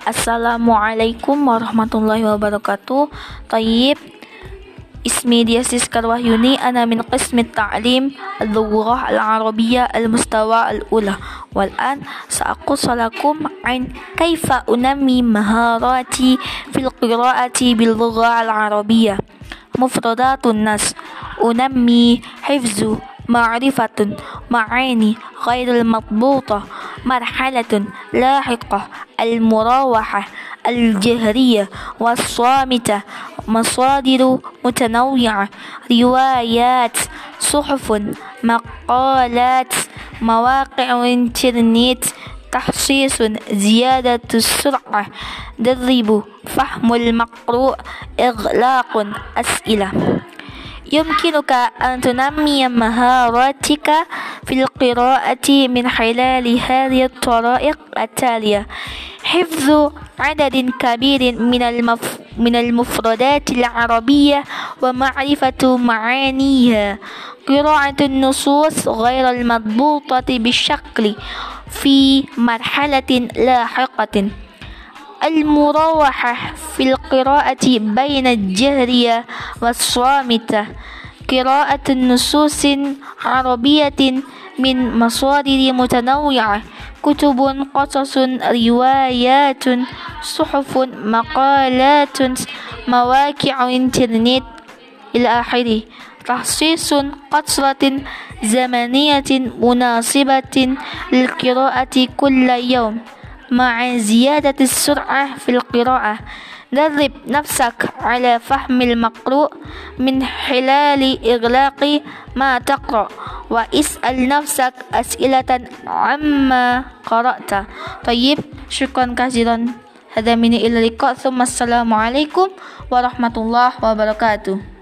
Assalamualaikum warahmatullahi wabarakatuh. طيب اسمي دياسيس كروهيوني أنا من قسم التعليم اللغة العربية المستوى الأولى والآن سأقص لكم عن كيف أنمي مهاراتي في القراءة باللغة العربية مفردات النص أنمي حفظ معرفة معاني غير المضبوطة مرحلة لاحقة المراوحة الجهرية والصامتة مصادر متنوعة روايات صحف مقالات مواقع انترنت تخصيص زيادة السرعة درب فهم المقروء إغلاق أسئلة. يمكنك أن تنمي مهاراتك في القراءة من خلال هذه الطرائق التالية. حفظ عدد كبير من المف... من المفردات العربية ومعرفة معانيها. قراءة النصوص غير المضبوطة بالشكل في مرحلة لاحقة. المراوحة في القراءة بين الجهرية والصامتة. قراءة نصوص عربية من مصادر متنوعة. كتب قصص روايات صحف مقالات مواقع إنترنت إلى آخره. تخصيص قصرة زمنية مناسبة للقراءة كل يوم. مع زيادة السرعة في القراءة. درب نفسك على فهم المقروء من خلال إغلاق ما تقرأ واسأل نفسك أسئلة عما قرأت. طيب شكرا كثيرا. هذا مني إلى اللقاء ثم السلام عليكم ورحمة الله وبركاته.